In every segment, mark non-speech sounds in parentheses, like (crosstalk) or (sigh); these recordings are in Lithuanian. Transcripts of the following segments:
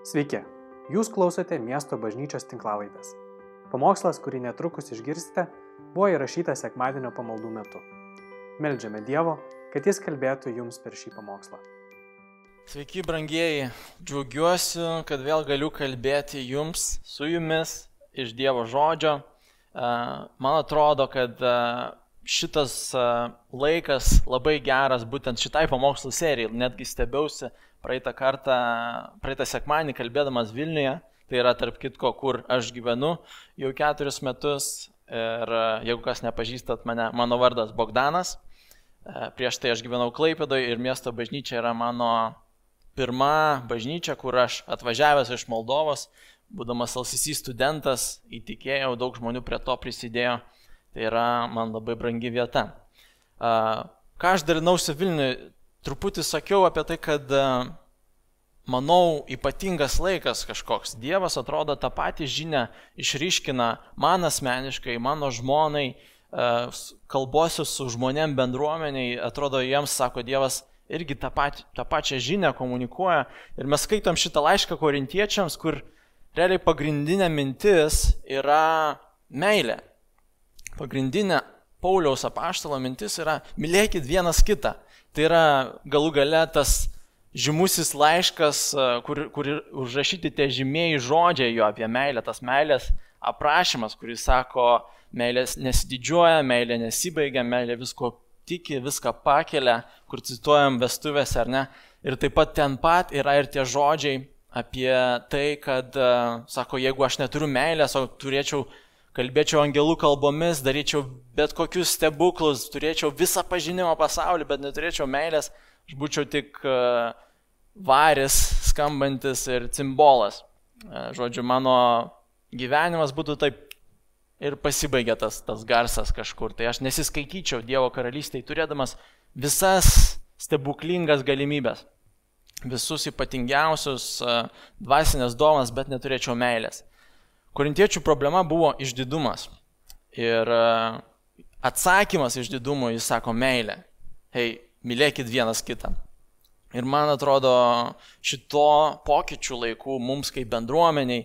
Sveiki, jūs klausote miesto bažnyčios tinklavaitės. Pamokslas, kurį netrukus išgirsite, buvo įrašytas sekmadienio pamaldų metu. Meldžiame Dievo, kad Jis kalbėtų jums per šį pamokslą. Sveiki, brangieji, džiaugiuosi, kad vėl galiu kalbėti jums, su jumis iš Dievo žodžio. Man atrodo, kad šitas laikas labai geras būtent šitai pamokslų serijai, netgi stebiausi praeitą kartą, praeitą sekmanį kalbėdamas Vilniuje, tai yra tarp kitko, kur aš gyvenu jau keturis metus ir e, jeigu kas nepažįstat mane, mano vardas Bogdanas, e, prieš tai aš gyvenau Klaipėdoje ir miesto bažnyčia yra mano pirma bažnyčia, kur aš atvažiavęs iš Moldovos, būdamas LCC studentas, įtikėjau, daug žmonių prie to prisidėjo, tai yra man labai brangi vieta. Ką aš darinausi Vilniuje, truputį sakiau apie tai, kad e, manau ypatingas laikas kažkoks. Dievas atrodo tą patį žinę išryškina man asmeniškai, mano žmonai, e, kalbuosiu su žmonėm bendruomeniai, atrodo jiems, sako Dievas, irgi tą, pat, tą pačią žinę komunikuoja. Ir mes skaitom šitą laišką korintiečiams, kur realiai pagrindinė mintis yra meilė. Pagrindinė Pauliaus apaštalo mintis yra mylėkit vienas kitą. Tai yra galų gale tas žymusis laiškas, e, kur, kur užrašyti tie žymėjai žodžiai jo apie meilę, tas meilės aprašymas, kuris sako, meilės nesididžiuoja, meilė nesibaigia, meilė visko tiki, viską pakelia, kur cituojam vestuvės ar ne. Ir taip pat ten pat yra ir tie žodžiai apie tai, kad, e, sako, jeigu aš neturiu meilės, o turėčiau kalbėčiau angelų kalbomis, daryčiau bet kokius stebuklus, turėčiau visą pažinimo pasaulį, bet neturėčiau meilės, aš būčiau tik e, varis skambantis ir cimbolas. E, žodžiu, mano gyvenimas būtų taip ir pasibaigė tas, tas garsas kažkur. Tai aš nesiskaityčiau Dievo karalystėje, turėdamas visas stebuklingas galimybės, visus ypatingiausius e, dvasinės dovanas, bet neturėčiau meilės. Korintiečių problema buvo išdidumas. Ir e, atsakymas išdidumo, jis sako, meilė. Hei, mylėkit vienas kitą. Ir man atrodo, šito pokyčių laikų mums kaip bendruomeniai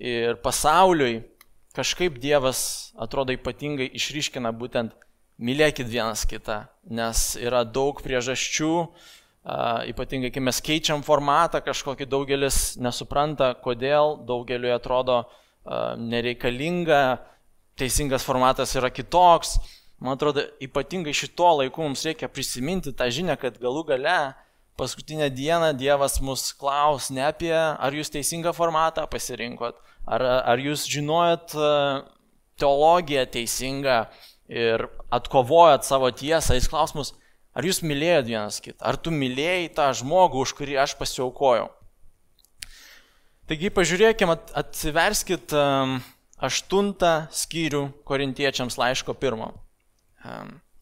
ir pasauliui kažkaip Dievas atrodo ypatingai išryškina būtent mylėkit vienas kitą, nes yra daug priežasčių, ypatingai kai mes keičiam formatą, kažkokį daugelis nesupranta, kodėl, daugeliu atrodo, nereikalinga, teisingas formatas yra kitoks. Man atrodo, ypatingai šito laiku mums reikia prisiminti tą žinią, kad galų gale paskutinę dieną Dievas mus klaus ne apie, ar jūs teisingą formatą pasirinkot, ar, ar jūs žinojot teologiją teisingą ir atkovojot savo tiesą, jis klaus mus, ar jūs mylėjot vienas kitą, ar tu mylėjai tą žmogų, už kurį aš pasiaukojau. Taigi pažiūrėkime, atsiverskit aštuntą skyrių korintiečiams laiško pirmo.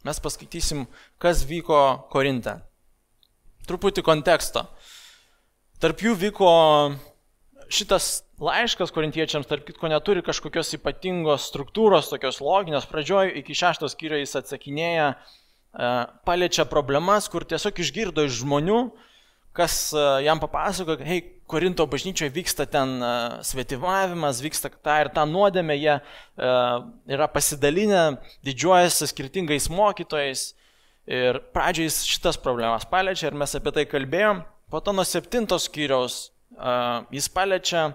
Mes paskaitysim, kas vyko Korinte. Truputį konteksto. Tarp jų vyko šitas laiškas korintiečiams, tarp kitko, neturi kažkokios ypatingos struktūros, tokios loginės. Pradžioje iki šeštos skyrio jis atsakinėja, paliečia problemas, kur tiesiog išgirdo iš žmonių, kas jam papasako, hei, Korinto bažnyčioje vyksta ten svetimavimas, vyksta tą ir tą nuodėmę, jie yra pasidalinę, didžiuojasi skirtingais mokytojais. Ir pradžiai šitas problemas paliečia ir mes apie tai kalbėjom. Po to nuo septintos skyriaus jis paliečia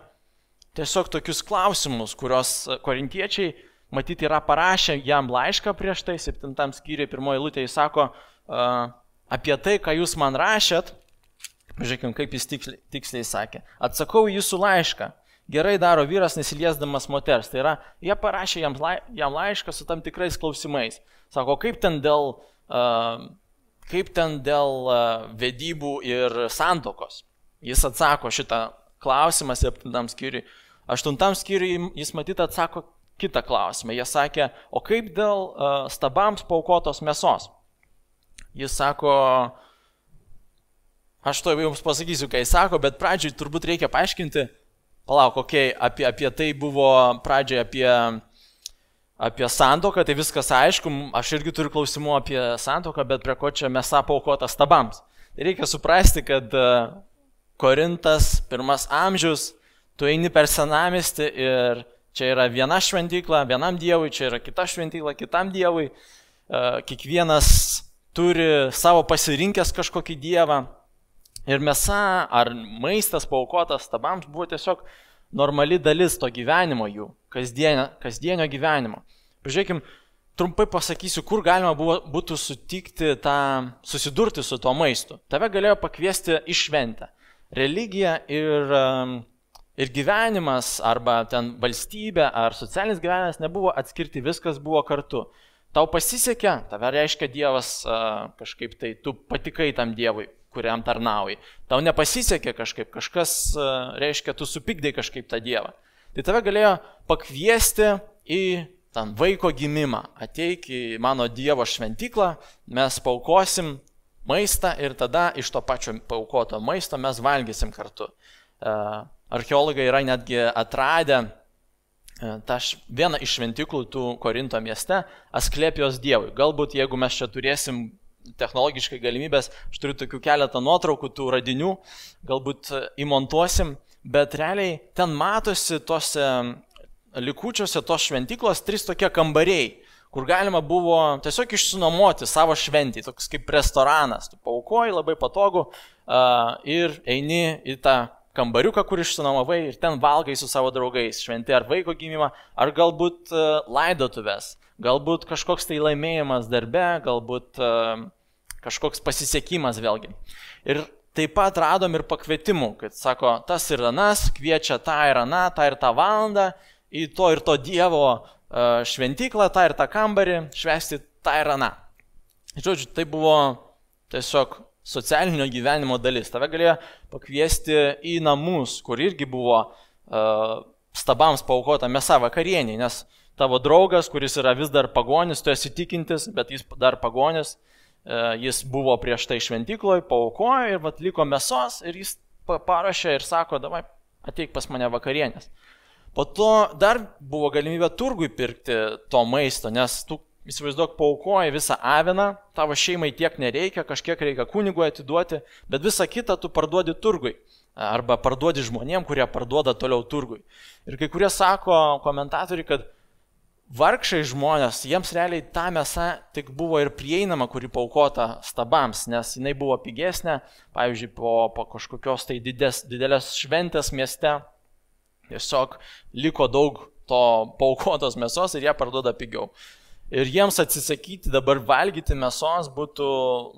tiesiog tokius klausimus, kuriuos korintiečiai, matyti, yra parašę jam laišką prieš tai, septintam skyriui, pirmoji lūtė, jis sako, apie tai, ką jūs man rašėt, Žiūrėkime, kaip jis tiksliai, tiksliai sakė. Atsakau jūsų laišką. Gerai daro vyras nesiliesdamas moters. Tai yra, jie parašė jam, lai, jam laišką su tam tikrais klausimais. Sako, kaip ten dėl, uh, kaip ten dėl uh, vedybų ir santokos. Jis atsako šitą klausimą septintam skyriui. Aštuntam skyriui jis matyt atsako kitą klausimą. Jie sakė, o kaip dėl uh, stabams paukotos mėsos? Jis sako, uh, Aš to jums pasakysiu, jis sako, bet pradžioj turbūt reikia paaiškinti, palauk, okei, okay, apie, apie tai buvo pradžioj apie, apie santoką, tai viskas aišku, aš irgi turiu klausimų apie santoką, bet prie ko čia mes apaukota stabams. Tai reikia suprasti, kad Korintas, pirmas amžius, tu eini per senamestį ir čia yra viena šventykla, vienam dievui, čia yra kita šventykla, kitam dievui. E, kiekvienas turi savo pasirinkęs kažkokį dievą. Ir mesa ar maistas paukotas tabams buvo tiesiog normali dalis to gyvenimo jų, kasdienio, kasdienio gyvenimo. Pažiūrėkim, trumpai pasakysiu, kur galima buvo, būtų sutikti tą, susidurti su tuo maistu. Tave galėjo pakviesti į šventę. Religija ir, um, ir gyvenimas, arba ten valstybė, ar socialinis gyvenimas nebuvo atskirti, viskas buvo kartu. Tau pasisekė, tave reiškia Dievas kažkaip tai, tu patikai tam Dievui, kuriam tarnauji. Tau nepasisekė kažkaip, kažkas reiškia, tu supykdai kažkaip tą Dievą. Tai tave galėjo pakviesti į ten vaiko gimimą, ateik į mano Dievo šventyklą, mes paukosim maistą ir tada iš to pačio paukoto maisto mes valgysim kartu. E, archeologai yra netgi atradę e, tą vieną iš šventyklų tų Korinto mieste, Asklepijos Dievui. Galbūt jeigu mes čia turėsim technologiškai galimybės, aš turiu tokių keletą nuotraukų, tų radinių, galbūt įmontuosim, bet realiai ten matosi tose likučiuose tos šventyklos trys tokie kambariai, kur galima buvo tiesiog išsinuomoti savo šventį, toks kaip restoranas. Tu paukoji labai patogu ir eini į tą kambariuką, kur išsinuomavai ir ten valgai su savo draugais, šventi ar vaiko gimimą, ar galbūt uh, laidotuvės, galbūt kažkoks tai laimėjimas darbe, galbūt uh, kažkoks pasisekimas vėlgi. Ir taip pat radom ir pakvietimų, kad sako, tas ir anas kviečia tą ir aną, tą ir tą valandą į to ir to Dievo e, šventyklą, tą ir tą kambarį, švesti tą ir aną. Žodžiu, tai buvo tiesiog socialinio gyvenimo dalis. Tave galėjo pakviesti į namus, kur irgi buvo uh, stabams paukota mėsa vakarienė, nes tavo draugas, kuris yra vis dar pagonis, tu esi tikintis, bet jis dar pagonis, uh, jis buvo prieš tai šventykloje, paukojo ir liko mėsos ir jis parašė ir sako, davai ateik pas mane vakarienės. Po to dar buvo galimybė turgui pirkti to maisto, nes tu įsivaizduok, paukoji visą aviną, tavo šeimai tiek nereikia, kažkiek reikia kunigui atiduoti, bet visą kitą tu parduodi turgui. Arba parduodi žmonėm, kurie parduoda toliau turgui. Ir kai kurie sako, komentatoriai, kad vargšai žmonės, jiems realiai ta mėsa tik buvo ir prieinama, kuri paukota stabams, nes jinai buvo pigesnė, pavyzdžiui, po, po kažkokios tai didės, didelės šventės mieste Tiesiog liko daug to paukotos mėsos ir ją parduoda pigiau. Ir jiems atsisakyti dabar valgyti mėsos būtų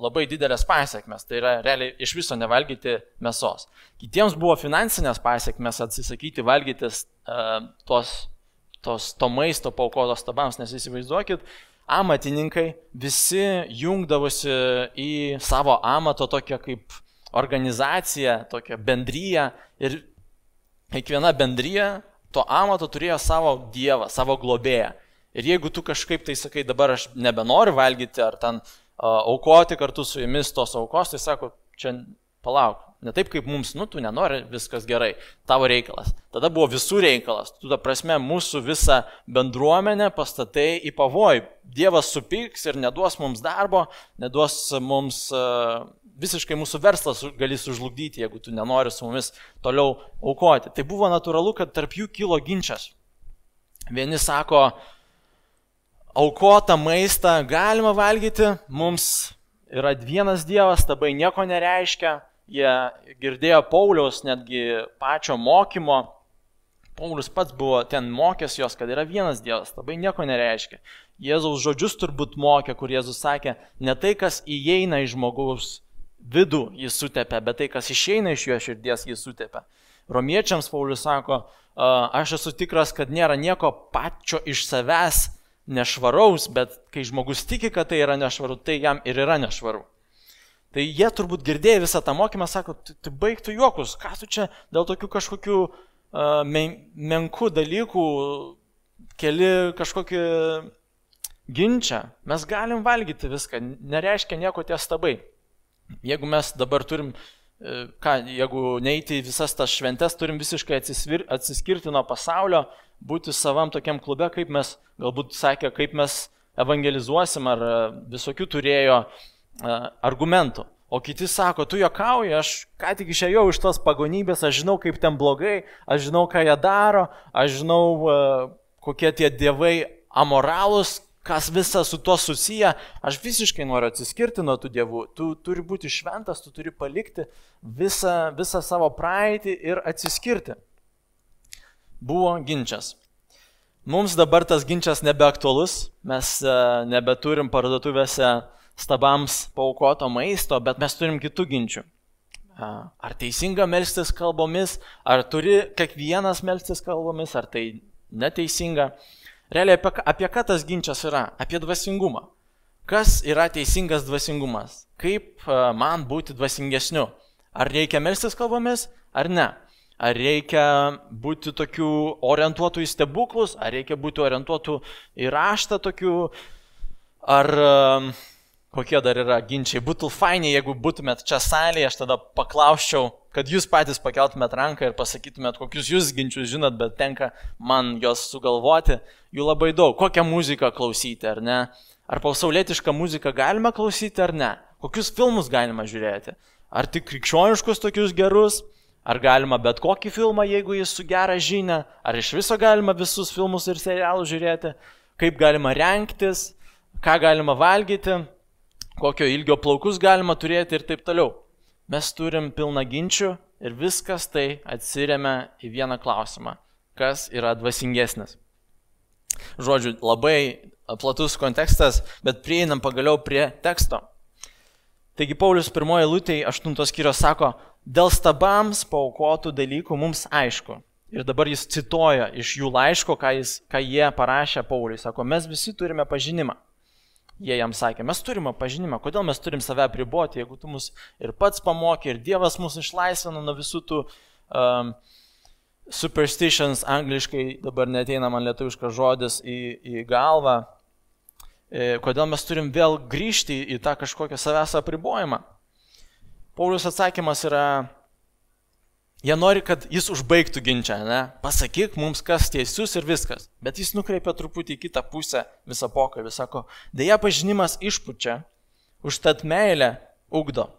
labai didelės pasiekmes. Tai yra realiai iš viso nevalgyti mėsos. Kitiems buvo finansinės pasiekmes atsisakyti valgytis uh, tos, tos, to maisto paukotos tabams, nes įsivaizduokit, amatininkai visi jungdavosi į savo amato tokią kaip organizaciją, tokią bendryją ir kiekviena bendryje to amato turėjo savo dievą, savo globėją. Ir jeigu tu kažkaip tai sakai, dabar aš nebenoriu valgyti ar ten uh, aukoti kartu su jumis tos aukos, tai sako, čia palauk, ne taip kaip mums, nu, tu nenori, viskas gerai, tavo reikalas. Tada buvo visų reikalas. Tu, ta prasme, mūsų visą bendruomenę pastatai į pavojų. Dievas supyks ir neduos mums darbo, neduos mums uh, visiškai mūsų verslas gali sužlugdyti, jeigu tu nenori su mumis toliau aukoti. Tai buvo natūralu, kad tarp jų kilo ginčas. Vieni sako, aukotą maistą galima valgyti, mums yra vienas Dievas, tabai nieko nereiškia. Jie girdėjo Pauliaus netgi pačio mokymo. Paulius pats buvo ten mokęs jos, kad yra vienas Dievas, tabai nieko nereiškia. Jėzaus žodžius turbūt mokė, kur Jėzus sakė, ne tai, kas įeina į žmogaus vidų jis sutepia, bet tai, kas išeina iš jo širdies, jis sutepia. Romiečiams Paulius sako, aš esu tikras, kad nėra nieko pačio iš savęs nešvaraus, bet kai žmogus tiki, kad tai yra nešvaru, tai jam ir yra nešvaru. Tai jie turbūt girdėjo visą tą mokymą, sako, tu baigtų juokus, ką tu čia dėl tokių kažkokių uh, men, menkų dalykų keli kažkokį ginčą. Mes galim valgyti viską, nereiškia nieko tie stabai. Jeigu mes dabar turim, ką, jeigu neiti į visas tas šventes, turim visiškai atsisvir, atsiskirti nuo pasaulio, būti savam tokiam klube, kaip mes, galbūt sakė, kaip mes evangelizuosim, ar e, visokių turėjo e, argumentų. O kiti sako, tu jokauji, aš ką tik išėjau iš tos pagonybės, aš žinau, kaip ten blogai, aš žinau, ką jie daro, aš žinau, kokie tie dievai amoralūs, kas visa su tuo susiję, aš visiškai noriu atsiskirti nuo tų dievų. Tu turi būti šventas, tu turi palikti visą, visą savo praeitį ir atsiskirti. Buvo ginčas. Mums dabar tas ginčas nebeaktualus, mes uh, nebeturim parduotuvėse stabams paukoto maisto, bet mes turim kitų ginčių. Ar teisinga melstis kalbomis, ar turi kiekvienas melstis kalbomis, ar tai neteisinga. Realiai apie, apie ką tas ginčas yra? Apie dvasingumą. Kas yra teisingas dvasingumas? Kaip man būti dvasingesniu? Ar reikia melstis kalbomis, ar ne? Ar reikia būti tokių orientuotų į stebuklus, ar reikia būti orientuotų į raštą tokių, ar uh, kokie dar yra ginčiai. Būtų fainai, jeigu būtumėt čia salėje, aš tada paklausčiau, kad jūs patys pakeltumėt ranką ir pasakytumėt, kokius jūs ginčius žinot, bet tenka man juos sugalvoti. Jų labai daug. Kokią muziką klausyti, ar ne? Ar pasaulietišką muziką galima klausyti, ar ne? Kokius filmus galima žiūrėti? Ar tik krikščioniškus tokius gerus? Ar galima bet kokį filmą, jeigu jis su gera žinia? Ar iš viso galima visus filmus ir serialus žiūrėti? Kaip galima renktis? Ką galima valgyti? kokio ilgio plaukus galima turėti ir taip toliau. Mes turim pilną ginčių ir viskas tai atsiriamia į vieną klausimą. Kas yra dvasingesnis? Žodžiu, labai platus kontekstas, bet prieinam pagaliau prie teksto. Taigi Paulius pirmoji lūtėje aštuntos skyrios sako, dėl stabams paukotų dalykų mums aišku. Ir dabar jis cituoja iš jų laiško, ką, jis, ką jie parašė Pauliui. Sako, mes visi turime pažinimą jie jam sakė, mes turime pažinimą, kodėl mes turim save apriboti, jeigu tu mus ir pats pamokė, ir Dievas mus išlaisvino nuo visų tų um, superstitions, angliškai dabar neteina man lietuviškas žodis į, į galvą, e, kodėl mes turim vėl grįžti į tą kažkokią savęs apribojimą. Paulius atsakymas yra Jie nori, kad jis užbaigtų ginčą, ne? Pasakyk mums, kas teisus ir viskas. Bet jis nukreipia truputį į kitą pusę visą pokalbį. Sako, dėja pažinimas išpučia, užtat meilę ugdo.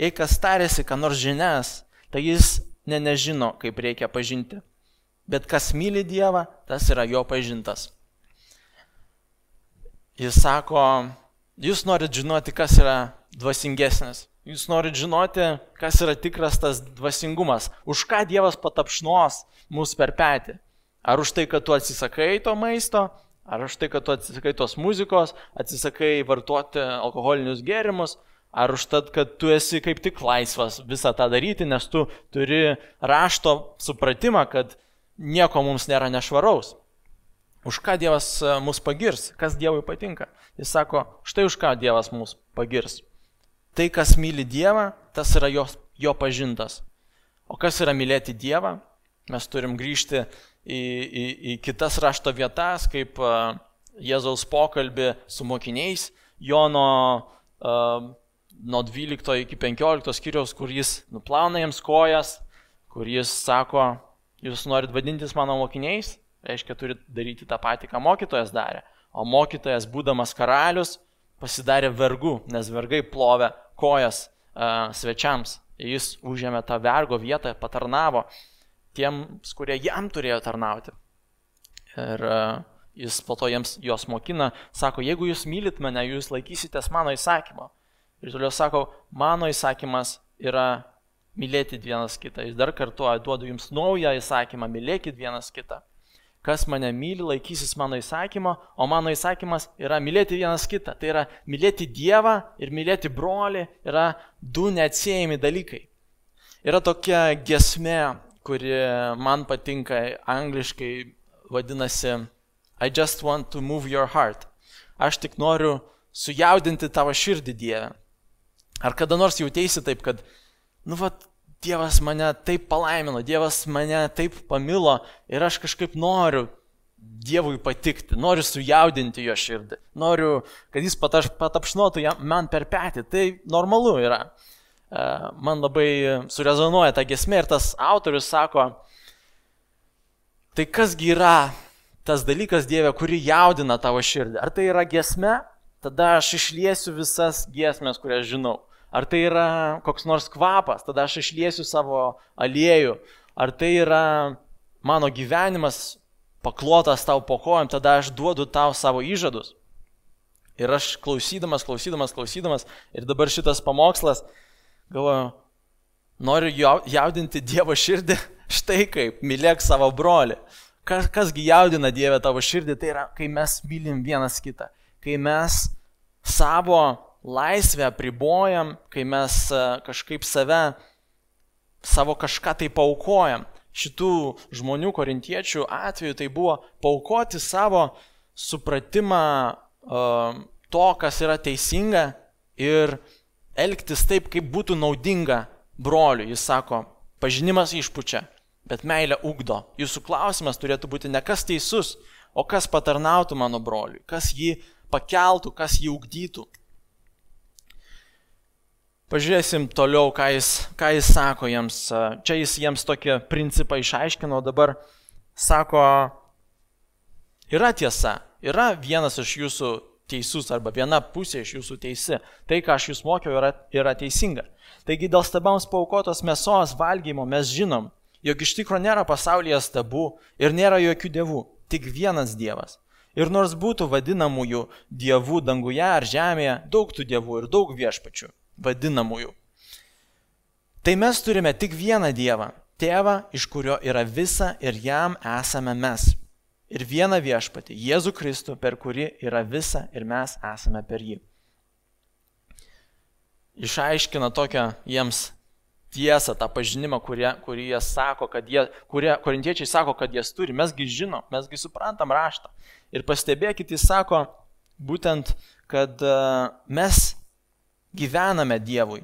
Jei kas tarėsi, ką nors žinias, tai jis ne nežino, kaip reikia pažinti. Bet kas myli Dievą, tas yra jo pažintas. Jis sako, jūs norit žinoti, kas yra dvasingesnis. Jūs norit žinoti, kas yra tikras tas dvasingumas, už ką Dievas patapšnos mus per petį. Ar už tai, kad tu atsisakai to maisto, ar už tai, kad tu atsisakai tos muzikos, atsisakai vartoti alkoholinius gėrimus, ar už tai, kad tu esi kaip tik laisvas visą tą daryti, nes tu turi rašto supratimą, kad nieko mums nėra nešvaraus. Už ką Dievas mus pagirs, kas Dievui patinka. Jis sako, štai už ką Dievas mus pagirs. Tai, kas myli Dievą, tas yra jo, jo pažintas. O kas yra mylėti Dievą? Mes turim grįžti į, į, į kitas rašto vietas, kaip uh, Jėzaus pokalbį su mokiniais, Jono uh, nuo 12 iki 15 skyriaus, kur jis nuplauna jiems kojas, kur jis sako, jūs norit vadintis mano mokiniais, reiškia, turit daryti tą patį, ką mokytojas darė. O mokytojas, būdamas karalius, pasidarė vergu, nes vergai plovė kojas uh, svečiams. Jis užėmė tą vergo vietą, patarnavo tiems, kurie jam turėjo tarnauti. Ir uh, jis po to jiems jos mokina, sako, jeigu jūs mylit mane, jūs laikysitės mano įsakymo. Ir toliau sako, mano įsakymas yra mylėti vienas kitą. Jis dar kartuoja, duodu jums naują įsakymą, mylėkit vienas kitą. Kas mane myli, laikysis mano įsakymo, o mano įsakymas yra mylėti vienas kitą. Tai yra mylėti Dievą ir mylėti brolį yra du neatsiejami dalykai. Yra tokia gesmė, kuri man patinka angliškai, vadinasi I just want to move your heart. Aš tik noriu sujaudinti tavo širdį Dievę. Ar kada nors jautėsi taip, kad, nu, vat, Dievas mane taip palaimino, Dievas mane taip pamilo ir aš kažkaip noriu Dievui patikti, noriu sujaudinti jo širdį, noriu, kad jis pataš, patapšnotų man per petį. Tai normalu yra. E, man labai surezonuoja ta gesmė ir tas autorius sako, tai kasgi yra tas dalykas Dieve, kuri jaudina tavo širdį. Ar tai yra gesmė? Tada aš išliesiu visas giesmės, kurias žinau. Ar tai yra koks nors kvapas, tada aš išliesiu savo aliejų, ar tai yra mano gyvenimas paklotas tau po kojom, tada aš duodu tau savo įžadus. Ir aš klausydamas, klausydamas, klausydamas, ir dabar šitas pamokslas, galvoju, noriu jaudinti Dievo širdį, (laughs) štai kaip, mylėk savo brolį. Kas, kasgi jaudina Dievę tavo širdį, tai yra, kai mes mylim vienas kitą, kai mes savo laisvę pribojam, kai mes e, kažkaip save, savo kažką tai paukojam šitų žmonių korintiečių atveju tai buvo paukoti savo supratimą uh, to, kas yra teisinga ir elgtis taip, kaip būtų naudinga broliui. Jis sako, pažinimas išpučia, bet meilė ugdo. Jūsų klausimas turėtų būti ne kas teisus, o kas patarnautų mano broliui, kas jį pakeltų, kas jį ugdytų. Pažiūrėsim toliau, ką jis, ką jis sako jiems. Čia jis jiems tokį principą išaiškino, dabar sako, yra tiesa, yra vienas iš jūsų teisus arba viena pusė iš jūsų teisi. Tai, ką aš jūs mokiau, yra, yra teisinga. Taigi dėl stabams paukotos mėsos valgymo mes žinom, jog iš tikrųjų nėra pasaulyje stabų ir nėra jokių dievų, tik vienas dievas. Ir nors būtų vadinamųjų dievų danguje ar žemėje, daug tų dievų ir daug viešpačių vadinamųjų. Tai mes turime tik vieną Dievą, Tėvą, iš kurio yra visa ir jam esame mes. Ir vieną viešpatį, Jėzų Kristų, per kurį yra visa ir mes esame per jį. Išaiškina tokią jiems tiesą, tą pažinimą, kurie, kurį jie sako, kad jie, kurie korintiečiai sako, kad jie turi. Mesgi žinom, mesgi suprantam raštą. Ir pastebėkit, jis sako būtent, kad uh, mes gyvename Dievui.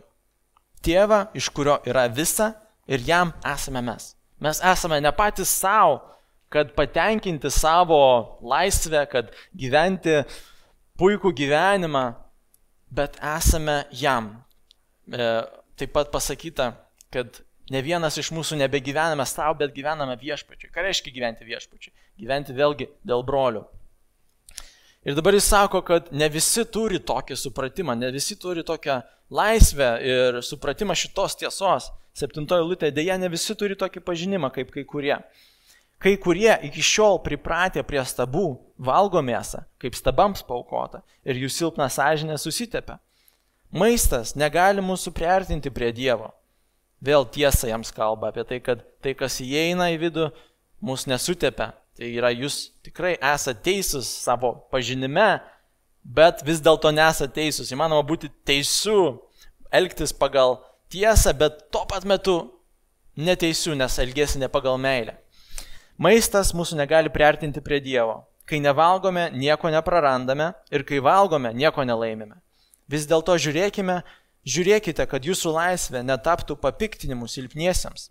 Tėvą, iš kurio yra visa ir jam esame mes. Mes esame ne patys savo, kad patenkinti savo laisvę, kad gyventi puikų gyvenimą, bet esame jam. E, taip pat pasakyta, kad ne vienas iš mūsų nebegyvename savo, bet gyvename viešpačiui. Ką reiškia gyventi viešpačiui? Gyventi vėlgi dėl brolių. Ir dabar jis sako, kad ne visi turi tokį supratimą, ne visi turi tokią laisvę ir supratimą šitos tiesos. Septintoji lūtė, dėja, ne visi turi tokį pažinimą kaip kai kurie. Kai kurie iki šiol pripratę prie stabų valgo mėsą, kaip stabams paukota, ir jų silpna sąžinė susitepia. Maistas negali mūsų priartinti prie Dievo. Vėl tiesa jiems kalba apie tai, kad tai, kas įeina į vidų, mus nesutepia, Tai yra, jūs tikrai esate teisūs savo pažinime, bet vis dėlto nesate teisūs. Įmanoma būti teisų, elgtis pagal tiesą, bet tuo pat metu neteisų, nes elgesi ne pagal meilę. Maistas mūsų negali priartinti prie Dievo. Kai nevalgome, nieko neprarandame ir kai valgome, nieko nelaimime. Vis dėlto žiūrėkime, žiūrėkite, kad jūsų laisvė netaptų papiktinimu silpniesiems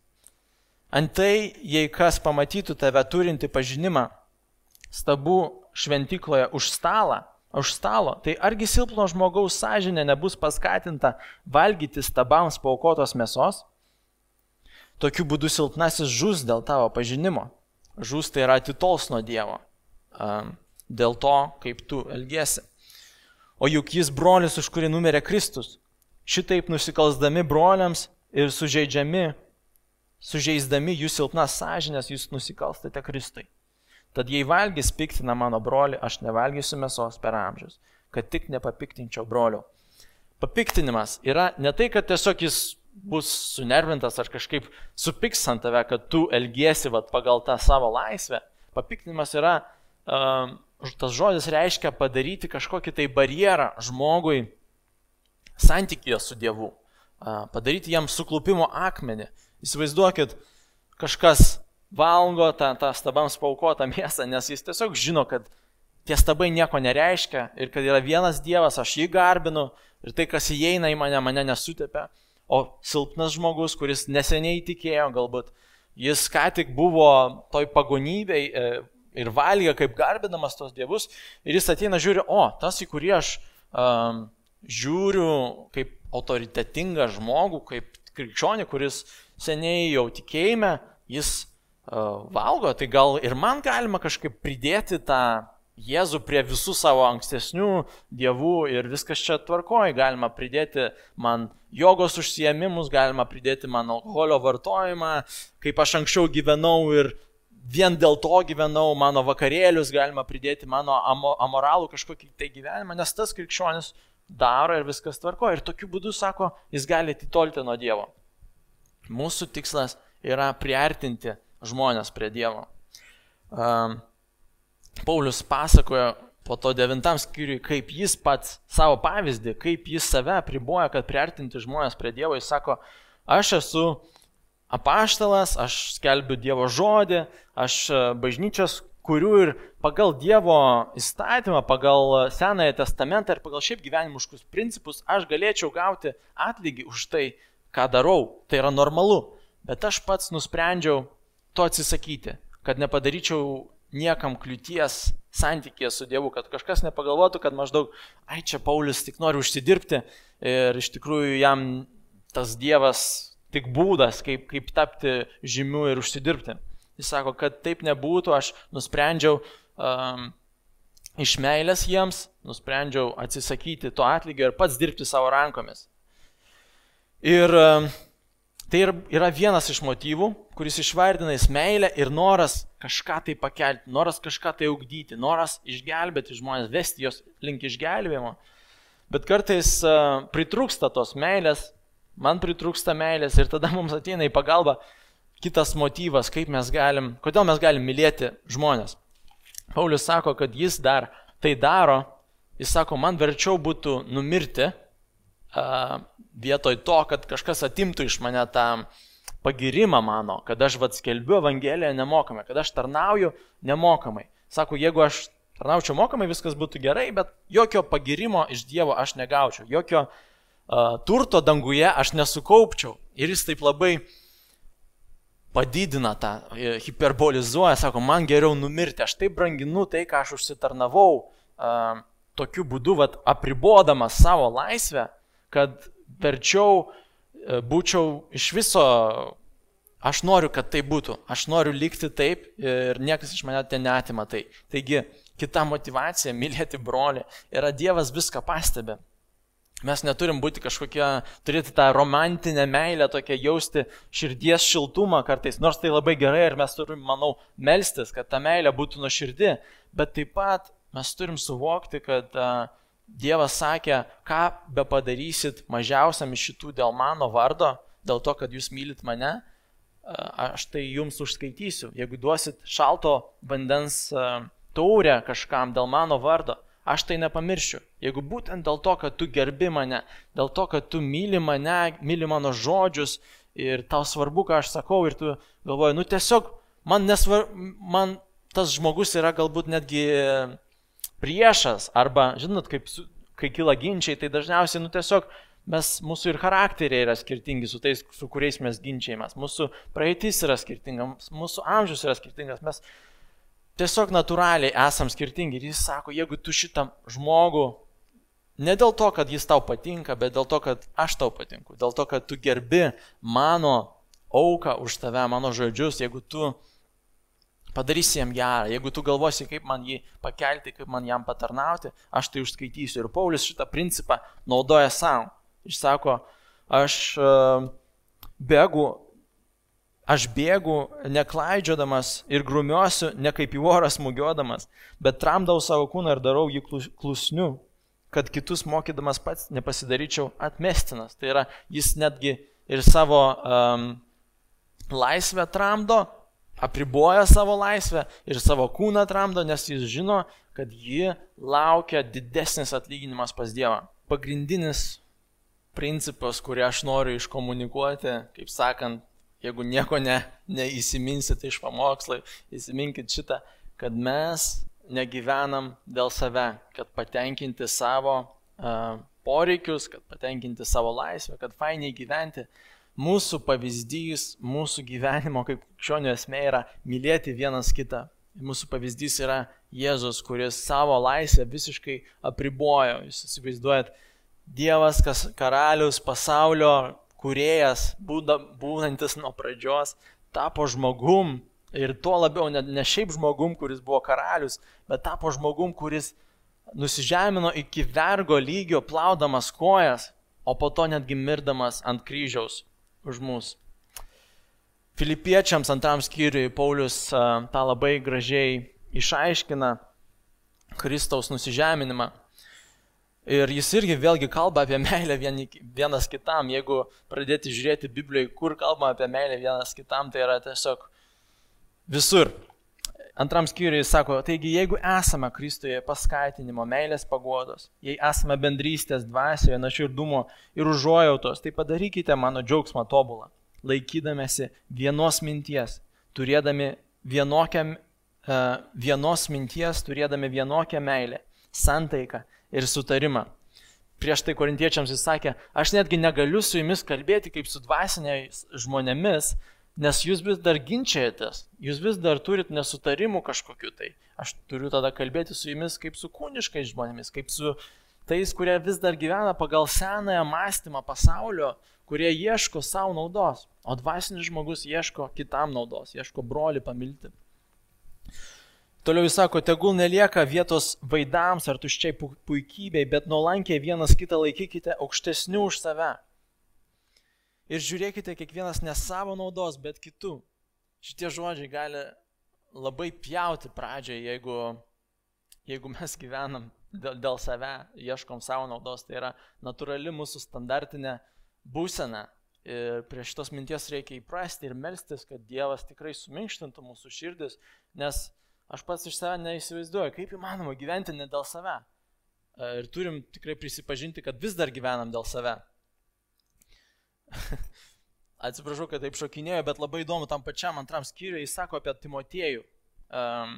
Antai, jei kas pamatytų tave turinti pažinimą stabų šventykloje už stalą, už stalo, tai argi silpno žmogaus sąžinė nebus paskatinta valgyti stabams paukotos mėsos? Tokiu būdu silpnasis žus dėl tavo pažinimo. Žus tai yra atitols nuo Dievo. Dėl to, kaip tu elgesi. O juk jis brolis, už kurį numirė Kristus. Šitaip nusikalsdami broliams ir sužeidžiami sužeisdami jų silpnas sąžinės, jūs nusikalstate Kristui. Tad jei valgys piktina mano broli, aš nevalgysiu mėsos per amžius, kad tik nepapiktinčiau brolio. Papiktinimas yra ne tai, kad tiesiog jis bus sunervintas ar kažkaip supiks ant tave, kad tu elgiesi vat, pagal tą savo laisvę. Papiktinimas yra, um, tas žodis reiškia padaryti kažkokį tai barjerą žmogui santykėje su Dievu, uh, padaryti jam suklupimo akmenį, Įsivaizduokit, kažkas valgo tą, tą stabams paukotą mėsą, nes jis tiesiog žino, kad tie stabai nieko nereiškia ir kad yra vienas Dievas, aš jį garbinu ir tai, kas įeina į mane, mane nesutepia. O silpnas žmogus, kuris neseniai tikėjo, galbūt jis ką tik buvo toj pagonybei ir valgė kaip garbinamas tos dievus ir jis ateina žiūri, o tas, į kurį aš um, žiūriu kaip autoritetingą žmogų, kaip krikščionį, kuris seniai jau tikėjime, jis uh, valgo, tai gal ir man galima kažkaip pridėti tą Jėzų prie visų savo ankstesnių dievų ir viskas čia tvarkoja. Galima pridėti man jogos užsiemimus, galima pridėti man alkoholio vartojimą, kaip aš anksčiau gyvenau ir vien dėl to gyvenau, mano vakarėlius galima pridėti mano amoralų kažkokį tai gyvenimą, nes tas krikščionis daro ir viskas tvarko. Ir tokiu būdu, sako, jis gali atitolti nuo Dievo. Mūsų tikslas yra priartinti žmonės prie Dievo. Um, Paulius pasakojo po to devintam skyriui, kaip jis pats savo pavyzdį, kaip jis save priboja, kad priartinti žmonės prie Dievo. Jis sako, aš esu apaštalas, aš skelbiu Dievo žodį, aš e, bažnyčios kurių ir pagal Dievo įstatymą, pagal Senąją testamentą ir pagal šiaip gyvenimiškus principus aš galėčiau gauti atlygį už tai, ką darau. Tai yra normalu. Bet aš pats nusprendžiau to atsisakyti, kad nepadaryčiau niekam kliūties santykėje su Dievu, kad kažkas nepagalvotų, kad maždaug, ai čia Paulius tik nori užsidirbti ir iš tikrųjų jam tas Dievas tik būdas, kaip, kaip tapti žymiu ir užsidirbti. Jis sako, kad taip nebūtų, aš nusprendžiau um, iš meilės jiems, nusprendžiau atsisakyti to atlygio ir pats dirbti savo rankomis. Ir Tai yra vienas iš motyvų, kuris išvardina jis meilę ir noras kažką tai pakelti, noras kažką tai augdyti, noras išgelbėti žmonės, vesti jos link išgelbėjimo. Bet kartais uh, pritrūksta tos meilės, man pritrūksta meilės ir tada (laughs) mums ateina į pagalbą kitas motyvas, kaip mes galim, kodėl mes galim mylėti žmonės. Paulius sako, kad jis dar tai daro, jis sako, man verčiau būtų numirti, vietoj to, kad kažkas atimtų iš mane tą pagirimą mano, kad aš vad skelbiu Evangeliją nemokamai, kad aš tarnauju nemokamai. Sako, jeigu aš tarnaučiau mokamai, viskas būtų gerai, bet jokio pagirimo iš Dievo aš negaučiau, jokio uh, turto danguje aš nesukaupčiau. Ir jis taip labai padidina tą, hiperbolizuoja, sako, man geriau numirti, aš taip branginu tai, ką aš užsitarnavau, uh, tokiu būdu, vad, apribodamas savo laisvę, kad verčiau e, būčiau iš viso, aš noriu, kad tai būtų, aš noriu likti taip ir niekas iš mane ten neatima tai. Taigi, kita motivacija - mylėti brolį - yra Dievas viską pastebė. Mes neturim būti kažkokie, turėti tą romantinę meilę, tokią jausti širdies šiltumą kartais, nors tai labai gerai ir mes turim, manau, melstis, kad ta meilė būtų nuoširdi, bet taip pat mes turim suvokti, kad uh, Dievas sakė, ką be padarysit mažiausiam iš šitų dėl mano vardo, dėl to, kad jūs mylit mane, aš tai jums užskaitysiu. Jeigu duosit šalto vandens taurę kažkam dėl mano vardo, aš tai nepamiršiu. Jeigu būtent dėl to, kad tu gerbi mane, dėl to, kad tu myli mane, myli mano žodžius ir tau svarbu, ką aš sakau ir tu galvoji, nu tiesiog man nesvarbu, man tas žmogus yra galbūt netgi priešas, arba, žinot, kaip, kai kyla ginčiai, tai dažniausiai, nu tiesiog mes, mūsų ir charakteriai yra skirtingi su tais, su kuriais mes ginčiamės, mūsų praeitis yra skirtinga, mūsų amžius yra skirtingas, mes tiesiog natūraliai esam skirtingi. Ir jis sako, jeigu tu šitą žmogų, ne dėl to, kad jis tau patinka, bet dėl to, kad aš tau patinku, dėl to, kad tu gerbi mano auką už tave, mano žodžius, jeigu tu padarysi jam gerą. Jeigu tu galvosi, kaip man jį pakelti, kaip man jam patarnauti, aš tai užskaitysiu. Ir Paulius šitą principą naudoja savo. Jis sako, aš uh, bėgu, aš bėgu neklaidžiodamas ir grumiuosiu ne kaip į orą smūgiodamas, bet tramdau savo kūną ir darau jį klusniu, kad kitus mokydamas pats nepasidaryčiau atmestinas. Tai yra, jis netgi ir savo um, laisvę tramdo, apriboja savo laisvę ir savo kūną tramdo, nes jis žino, kad jį laukia didesnis atlyginimas pas Dievą. Pagrindinis principas, kurį aš noriu iškomunikuoti, kaip sakant, jeigu nieko ne, neįsiminsit iš pamokslai, įsiminkit šitą, kad mes negyvenam dėl save, kad patenkinti savo uh, poreikius, kad patenkinti savo laisvę, kad fainiai gyventi, mūsų pavyzdys, mūsų gyvenimo kaip krikščionių esmė yra mylėti vienas kitą. Mūsų pavyzdys yra Jėzus, kuris savo laisvę visiškai apribojo. Jūs įsivaizduojat, Dievas, kas karalius, pasaulio kuriejas, būda, būnantis nuo pradžios, tapo žmogum Ir tuo labiau ne, ne šiaip žmogum, kuris buvo karalius, bet tapo žmogum, kuris nusižemino iki vergo lygio, plaudamas kojas, o po to netgi mirdamas ant kryžiaus už mus. Filipiečiams antram skyriui Paulius tą labai gražiai išaiškina Kristaus nusižeminimą. Ir jis irgi vėlgi kalba apie meilę vienas kitam. Jeigu pradėti žiūrėti Biblijoje, kur kalba apie meilę vienas kitam, tai yra tiesiog visur. Antram skyriui jis sako, taigi jeigu esame Kristuje paskatinimo, meilės pagodos, jei esame bendrystės dvasioje, naširdumo ir užuojautos, tai padarykite mano džiaugsmą tobulą, laikydamėsi vienos minties, turėdami vienokią, uh, vienos minties, turėdami vienokią meilę, santaiką ir sutarimą. Prieš tai korintiečiams jis sakė, aš netgi negaliu su jumis kalbėti kaip su dvasiniais žmonėmis, Nes jūs vis dar ginčiatės, jūs vis dar turit nesutarimų kažkokiu tai. Aš turiu tada kalbėti su jumis kaip su kūniškais žmonėmis, kaip su tais, kurie vis dar gyvena pagal senąją mąstymą pasaulio, kurie ieško savo naudos, o dvasinis žmogus ieško kitam naudos, ieško broli pamilti. Toliau jis sako, tegul nelieka vietos vaidams ar tuščiai puikybei, bet nuolankiai vienas kitą laikykite aukštesnių už save. Ir žiūrėkite kiekvienas ne savo naudos, bet kitų. Šitie žodžiai gali labai pjauti pradžiai, jeigu, jeigu mes gyvenam dėl, dėl save, ieškom savo naudos. Tai yra natūrali mūsų standartinė būsena. Ir prie šitos minties reikia įprasti ir melstis, kad Dievas tikrai suminkštintų mūsų širdis, nes aš pats iš savęs neįsivaizduoju, kaip įmanoma gyventi ne dėl save. Ir turim tikrai prisipažinti, kad vis dar gyvenam dėl save. (laughs) Atsiprašau, kad taip šokinėjo, bet labai įdomu tam pačiam antram skyriui, jis sako apie Timotiejų. Um,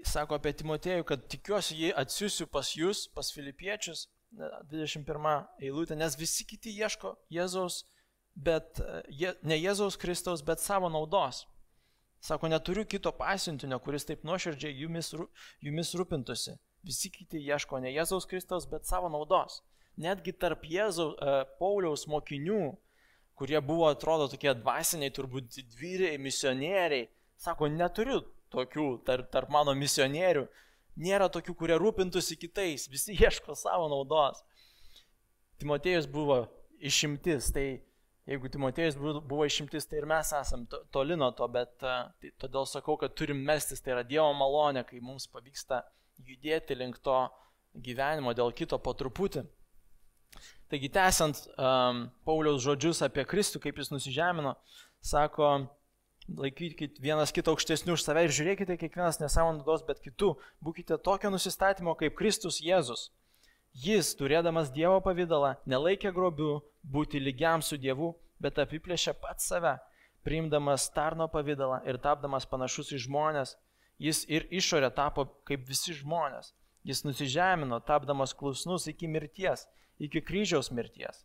jis sako apie Timotiejų, kad tikiuosi jį atsiųsiu pas jūs, pas filipiečius, 21 eilutė, nes visi kiti ieško Jėzaus, bet je, ne Jėzaus Kristaus, bet savo naudos. Sako, neturiu kito pasiuntinio, kuris taip nuoširdžiai jumis, jumis rūpintųsi. Visi kiti ieško ne Jėzaus Kristaus, bet savo naudos netgi tarp Jėzaus, e, Pauliaus mokinių, kurie buvo, atrodo, tokie dvasiniai, turbūt dvyriai, misionieriai, sako, neturiu tokių tarp, tarp mano misionierių, nėra tokių, kurie rūpintųsi kitais, visi (laughs) ieško savo naudos. Timotėjus buvo išimtis, tai jeigu Timotėjus buvo išimtis, tai ir mes esam toli nuo to, bet e, tai, todėl sakau, kad turim mestis, tai yra Dievo malonė, kai mums pavyksta judėti link to gyvenimo dėl kito po truputį. Taigi, tęsiant um, Pauliaus žodžius apie Kristų, kaip jis nusižemino, sako, laikykite vienas kitą aukštesnių už save ir žiūrėkite kiekvienas ne savo naudos, bet kitų. Būkite tokio nusistatymo kaip Kristus Jėzus. Jis, turėdamas Dievo pavydalą, nelaikė grobių būti lygiam su Dievu, bet apiplėšė pats save, priimdamas tarno pavydalą ir tapdamas panašus į žmonės, jis ir išorė tapo kaip visi žmonės. Jis nusižemino, tapdamas klusnus iki mirties iki kryžiaus mirties.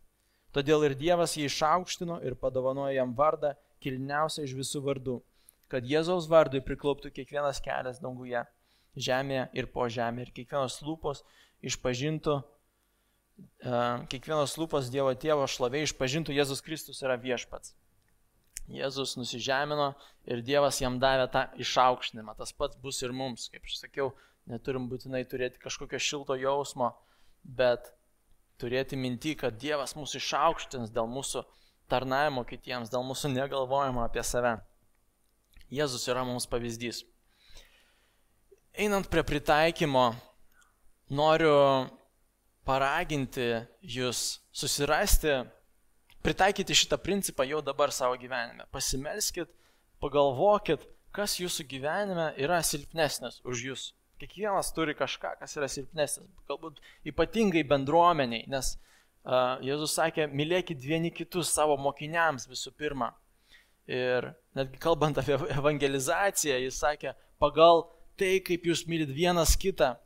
Todėl ir Dievas jį išaukštino ir padovanojo jam vardą kilniausią iš visų vardų, kad Jėzaus vardui priklauptų kiekvienas kelias danguje, žemėje ir po žemė, ir kiekvienos lūpos išpažintų, uh, kiekvienos lūpos Dievo tėvo šlovė išpažintų Jėzus Kristus yra viešpats. Jėzus nusižemino ir Dievas jam davė tą išaukštinimą. Tas pats bus ir mums, kaip aš sakiau, neturim būtinai turėti kažkokio šilto jausmo, bet turėti minti, kad Dievas mūsų išaukštins dėl mūsų tarnavimo kitiems, dėl mūsų negalvojimo apie save. Jėzus yra mums pavyzdys. Einant prie pritaikymo, noriu paraginti jūs susirasti, pritaikyti šitą principą jau dabar savo gyvenime. Pasimelskit, pagalvokit, kas jūsų gyvenime yra silpnesnis už jūs. Kiekvienas turi kažką, kas yra silpnesnis, galbūt ypatingai bendruomeniai, nes uh, Jėzus sakė, mylėkit vieni kitus savo mokiniams visų pirma. Ir netgi kalbant apie evangelizaciją, jis sakė, pagal tai, kaip jūs mylit vienas kitą,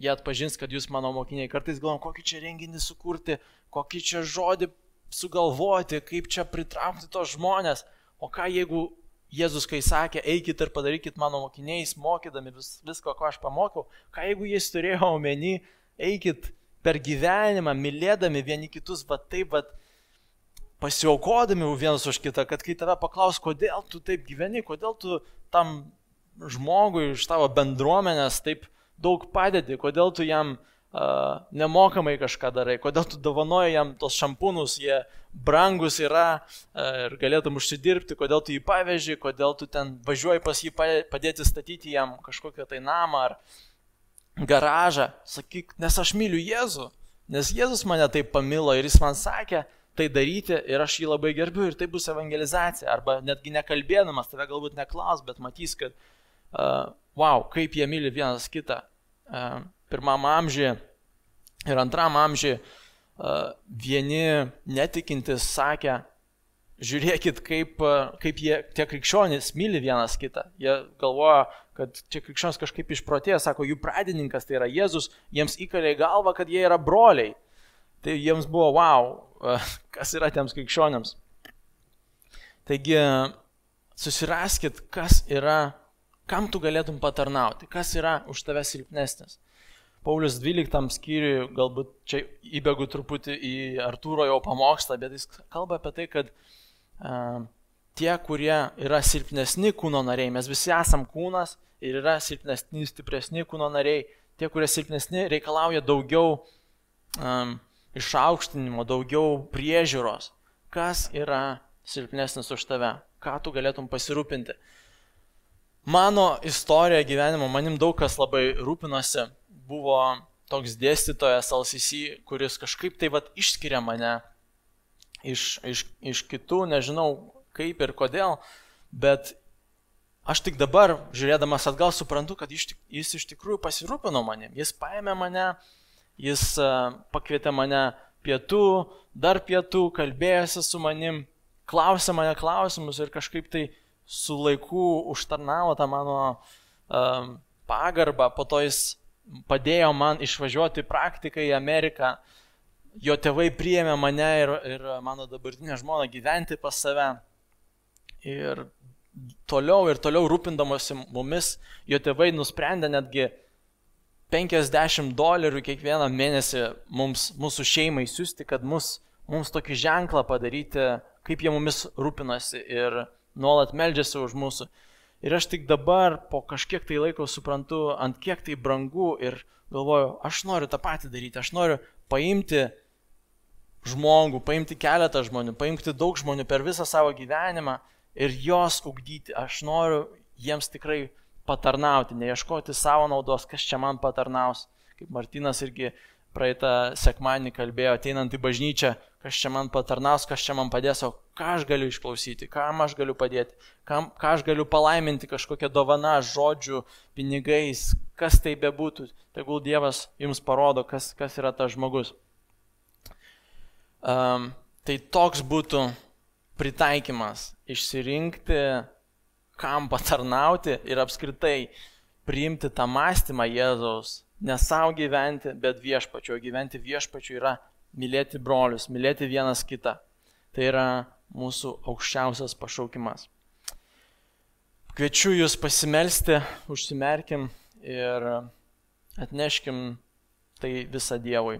jie atpažins, kad jūs mano mokiniai. Kartais galvom, kokį čia renginį sukurti, kokį čia žodį sugalvoti, kaip čia pritraukti tos žmonės. O ką jeigu Jėzus, kai sakė, eikit ir padarykit mano mokiniais, mokydami vis, visko, ko aš pamokiau, ką jeigu jis turėjo omeny, eikit per gyvenimą, mylėdami vieni kitus, va taip, va pasiaukodami vienas už kitą, kad kai tave paklaus, kodėl tu taip gyveni, kodėl tu tam žmogui iš tavo bendruomenės taip daug padedi, kodėl tu jam uh, nemokamai kažką darai, kodėl tu dovanoji jam tos šampūnus, jie brangus yra ir galėtum užsidirbti, kodėl tu jį paveži, kodėl tu ten važiuoji pas jį padėti statyti jam kažkokią tai namą ar garažą. Sakyk, nes aš myliu Jėzų, nes Jėzus mane taip pamilo ir jis man sakė, tai daryti ir aš jį labai gerbiu ir tai bus evangelizacija. Arba netgi nekalbėdamas, tave galbūt neklaus, bet matys, kad uh, wow, kaip jie myli vienas kitą. Uh, pirmam amžiui ir antram amžiui uh, vieni netikintis sakė, žiūrėkit, kaip, uh, kaip jie, tie krikščionys myli vienas kitą. Jie galvoja, kad čia krikščionis kažkaip išprotėjo, sako, jų pradininkas tai yra Jėzus, jiems įkalė į galvą, kad jie yra broliai. Tai jiems buvo, wow, uh, kas yra tiems krikščionėms. Taigi, susiraskit, kas yra kam tu galėtum patarnauti, kas yra už tave silpnesnis. Paulius 12 skyriui, galbūt čia įbėgu truputį į Artūro jau pamokslą, bet jis kalba apie tai, kad uh, tie, kurie yra silpnesni kūno nariai, mes visi esam kūnas ir yra silpnesni, stipresni kūno nariai, tie, kurie silpnesni, reikalauja daugiau um, išaukštinimo, daugiau priežiūros. Kas yra silpnesnis už tave? Ką tu galėtum pasirūpinti? Mano istorija gyvenimo, manim daug kas labai rūpinosi, buvo toks dėstytojas LCC, kuris kažkaip tai vad išskiria mane iš, iš, iš kitų, nežinau kaip ir kodėl, bet aš tik dabar, žiūrėdamas atgal, suprantu, kad jis, jis iš tikrųjų pasirūpino manim. Jis paėmė mane, jis pakvietė mane pietų, dar pietų, kalbėjosi su manim, klausė mane klausimus ir kažkaip tai su laiku užtarnavo tą mano um, pagarbą, po to jis padėjo man išvažiuoti praktiką į Ameriką, jo tėvai priėmė mane ir, ir mano dabartinę žmoną gyventi pas save. Ir toliau ir toliau rūpindamosi mumis, jo tėvai nusprendė netgi 50 dolerių kiekvieną mėnesį mums, mūsų šeimai siūsti, kad mus, mums tokį ženklą padaryti, kaip jie mumis rūpinasi. Ir nuolat meldžiasi už mūsų. Ir aš tik dabar po kažkiek tai laiko suprantu, ant kiek tai brangu ir galvoju, aš noriu tą patį daryti, aš noriu paimti žmogų, paimti keletą žmonių, paimti daug žmonių per visą savo gyvenimą ir juos ugdyti. Aš noriu jiems tikrai patarnauti, neieškoti savo naudos, kas čia man patarnaus. Kaip Martinas irgi praeitą sekmanį kalbėjo, ateinant į bažnyčią, kas čia man patarnaus, kas čia man padės, o ką aš galiu išklausyti, kam aš galiu padėti, kam, ką aš galiu palaiminti kažkokią dovaną, žodžių, pinigais, kas tai bebūtų. Tegul Dievas jums parodo, kas, kas yra tas žmogus. Um, tai toks būtų pritaikymas - išsirinkti, kam patarnauti ir apskritai priimti tą mąstymą Jėzaus ne savo gyventi, bet viešpačiu. O gyventi viešpačiu yra mylėti brolius, mylėti vienas kitą. Tai yra mūsų aukščiausias pašaukimas. Kviečiu jūs pasimelsti, užsimerkim ir atneškim tai visą Dievui.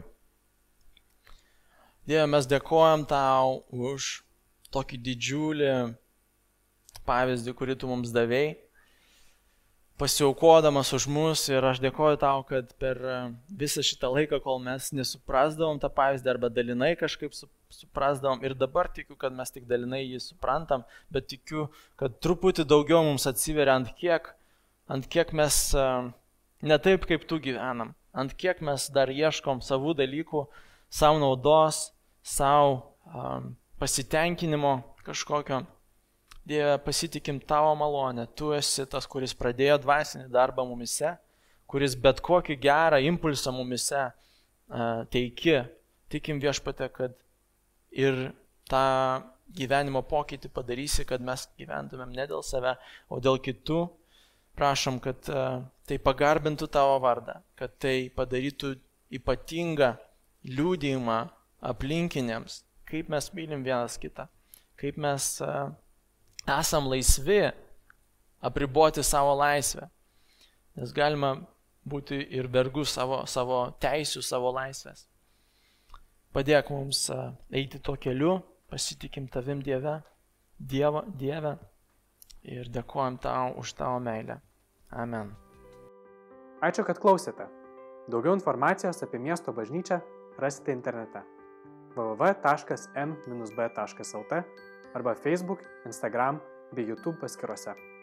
Dieve, mes dėkojam tau už tokį didžiulį pavyzdį, kurį tu mums davėjai pasiaukodamas už mus ir aš dėkoju tau, kad per e, visą šitą laiką, kol mes nesuprasdavom tą pavyzdį arba dalinai kažkaip suprasdavom ir dabar tikiu, kad mes tik dalinai jį suprantam, bet tikiu, kad truputį daugiau mums atsiveria ant kiek, ant kiek mes e, ne taip kaip tu gyvenam, ant kiek mes dar ieškom savų dalykų, savo naudos, savo um, pasitenkinimo kažkokio. Dieve, pasitikim tavo malonę. Tu esi tas, kuris pradėjo dvasinį darbą mumise, kuris bet kokį gerą impulsą mumise uh, teiki. Tikim viešpate, kad ir tą gyvenimo pokytį padarysi, kad mes gyventumėm ne dėl save, o dėl kitų. Prašom, kad uh, tai pagarbintų tavo vardą, kad tai padarytų ypatingą liūdėjimą aplinkiniams, kaip mes mylim vienas kitą, kaip mes uh, esam laisvi apriboti savo laisvę. Nes galima būti ir vergu savo, savo teisių, savo laisvės. Padėk mums eiti tuo keliu, pasitikim tavim Dieve, Dievo, Dieve ir dėkojam tau už tavo meilę. Amen. Ačiū, kad klausėte. Daugiau informacijos apie miesto bažnyčią rasite internete www.m-b.lt arba Facebook, Instagram bei YouTube paskiruose.